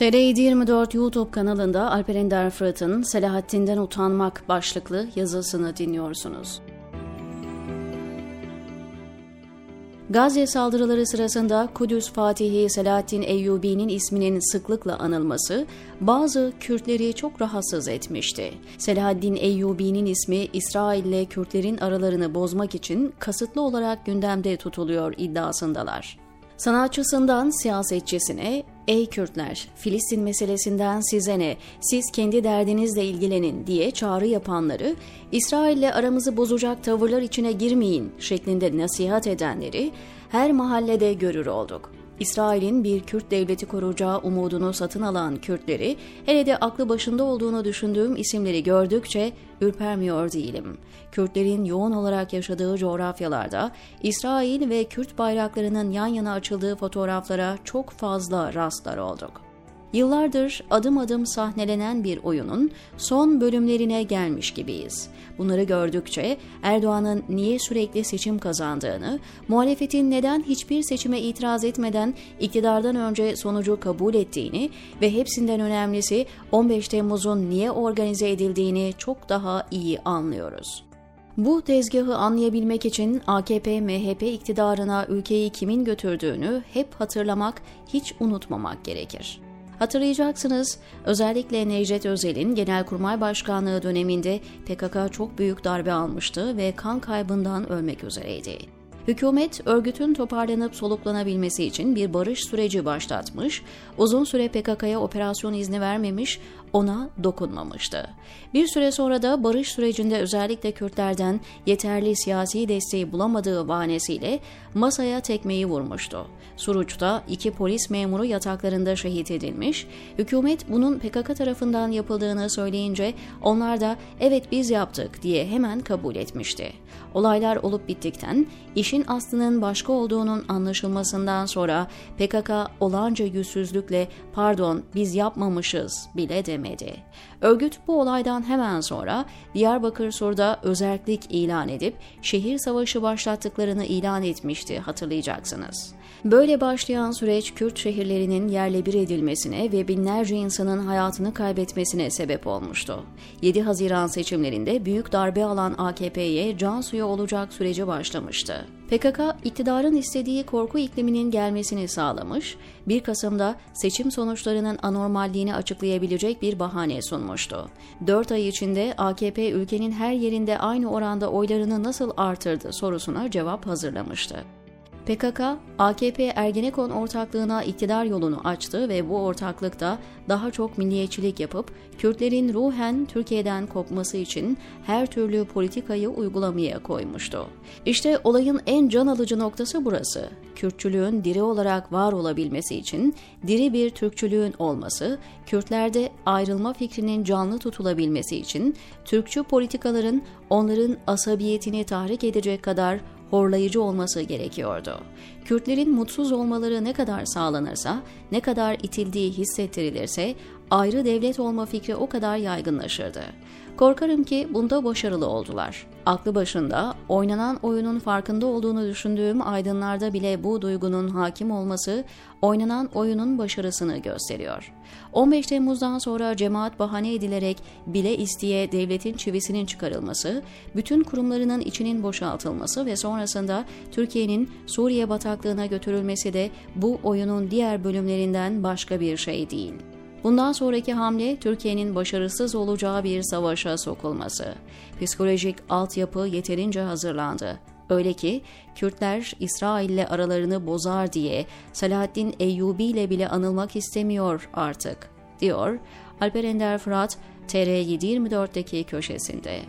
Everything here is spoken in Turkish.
TR724 YouTube kanalında Alper Ender Fırat'ın Selahattin'den Utanmak başlıklı yazısını dinliyorsunuz. Gazze saldırıları sırasında Kudüs Fatihi Selahattin Eyyubi'nin isminin sıklıkla anılması bazı Kürtleri çok rahatsız etmişti. Selahaddin Eyyubi'nin ismi İsrail ile Kürtlerin aralarını bozmak için kasıtlı olarak gündemde tutuluyor iddiasındalar. Sanatçısından siyasetçisine, ''Ey Kürtler, Filistin meselesinden size ne, siz kendi derdinizle ilgilenin.'' diye çağrı yapanları, İsrail'le aramızı bozacak tavırlar içine girmeyin şeklinde nasihat edenleri her mahallede görür olduk. İsrail'in bir Kürt devleti kuracağı umudunu satın alan Kürtleri, hele de aklı başında olduğunu düşündüğüm isimleri gördükçe ürpermiyor değilim. Kürtlerin yoğun olarak yaşadığı coğrafyalarda İsrail ve Kürt bayraklarının yan yana açıldığı fotoğraflara çok fazla rastlar olduk. Yıllardır adım adım sahnelenen bir oyunun son bölümlerine gelmiş gibiyiz. Bunları gördükçe Erdoğan'ın niye sürekli seçim kazandığını, muhalefetin neden hiçbir seçime itiraz etmeden iktidardan önce sonucu kabul ettiğini ve hepsinden önemlisi 15 Temmuz'un niye organize edildiğini çok daha iyi anlıyoruz. Bu tezgahı anlayabilmek için AKP-MHP iktidarına ülkeyi kimin götürdüğünü hep hatırlamak, hiç unutmamak gerekir. Hatırlayacaksınız, özellikle Necdet Özel'in Genelkurmay Başkanlığı döneminde PKK çok büyük darbe almıştı ve kan kaybından ölmek üzereydi. Hükümet örgütün toparlanıp soluklanabilmesi için bir barış süreci başlatmış, uzun süre PKK'ya operasyon izni vermemiş, ona dokunmamıştı. Bir süre sonra da barış sürecinde özellikle Kürtlerden yeterli siyasi desteği bulamadığı bahanesiyle masaya tekmeyi vurmuştu. Suruç'ta iki polis memuru yataklarında şehit edilmiş, hükümet bunun PKK tarafından yapıldığını söyleyince onlar da evet biz yaptık diye hemen kabul etmişti. Olaylar olup bittikten işin aslının başka olduğunun anlaşılmasından sonra PKK olanca yüzsüzlükle pardon biz yapmamışız bile demedi. Örgüt bu olaydan hemen sonra Diyarbakır Sur'da özellik ilan edip şehir savaşı başlattıklarını ilan etmişti hatırlayacaksınız. Böyle başlayan süreç Kürt şehirlerinin yerle bir edilmesine ve binlerce insanın hayatını kaybetmesine sebep olmuştu. 7 Haziran seçimlerinde büyük darbe alan AKP'ye can suyu olacak süreci başlamıştı. PKK iktidarın istediği korku ikliminin gelmesini sağlamış, 1 Kasım'da seçim sonuçlarının anormalliğini açıklayabilecek bir bahane sunmuştu. 4 ay içinde AKP ülkenin her yerinde aynı oranda oylarını nasıl artırdı sorusuna cevap hazırlamıştı. PKK, AKP Ergenekon ortaklığına iktidar yolunu açtı ve bu ortaklıkta daha çok milliyetçilik yapıp Kürtlerin ruhen Türkiye'den kopması için her türlü politikayı uygulamaya koymuştu. İşte olayın en can alıcı noktası burası. Kürtçülüğün diri olarak var olabilmesi için diri bir Türkçülüğün olması, Kürtlerde ayrılma fikrinin canlı tutulabilmesi için Türkçü politikaların onların asabiyetini tahrik edecek kadar horlayıcı olması gerekiyordu. Kürtlerin mutsuz olmaları ne kadar sağlanırsa, ne kadar itildiği hissettirilirse ayrı devlet olma fikri o kadar yaygınlaşırdı. Korkarım ki bunda başarılı oldular. Aklı başında, oynanan oyunun farkında olduğunu düşündüğüm aydınlarda bile bu duygunun hakim olması, oynanan oyunun başarısını gösteriyor. 15 Temmuz'dan sonra cemaat bahane edilerek bile isteye devletin çivisinin çıkarılması, bütün kurumlarının içinin boşaltılması ve sonrasında Türkiye'nin Suriye bataklığına götürülmesi de bu oyunun diğer bölümlerinden başka bir şey değil. Bundan sonraki hamle Türkiye'nin başarısız olacağı bir savaşa sokulması. Psikolojik altyapı yeterince hazırlandı. Öyle ki Kürtler İsrail ile aralarını bozar diye Selahaddin Eyyubi ile bile anılmak istemiyor artık, diyor Alper Ender Fırat TR724'deki köşesinde.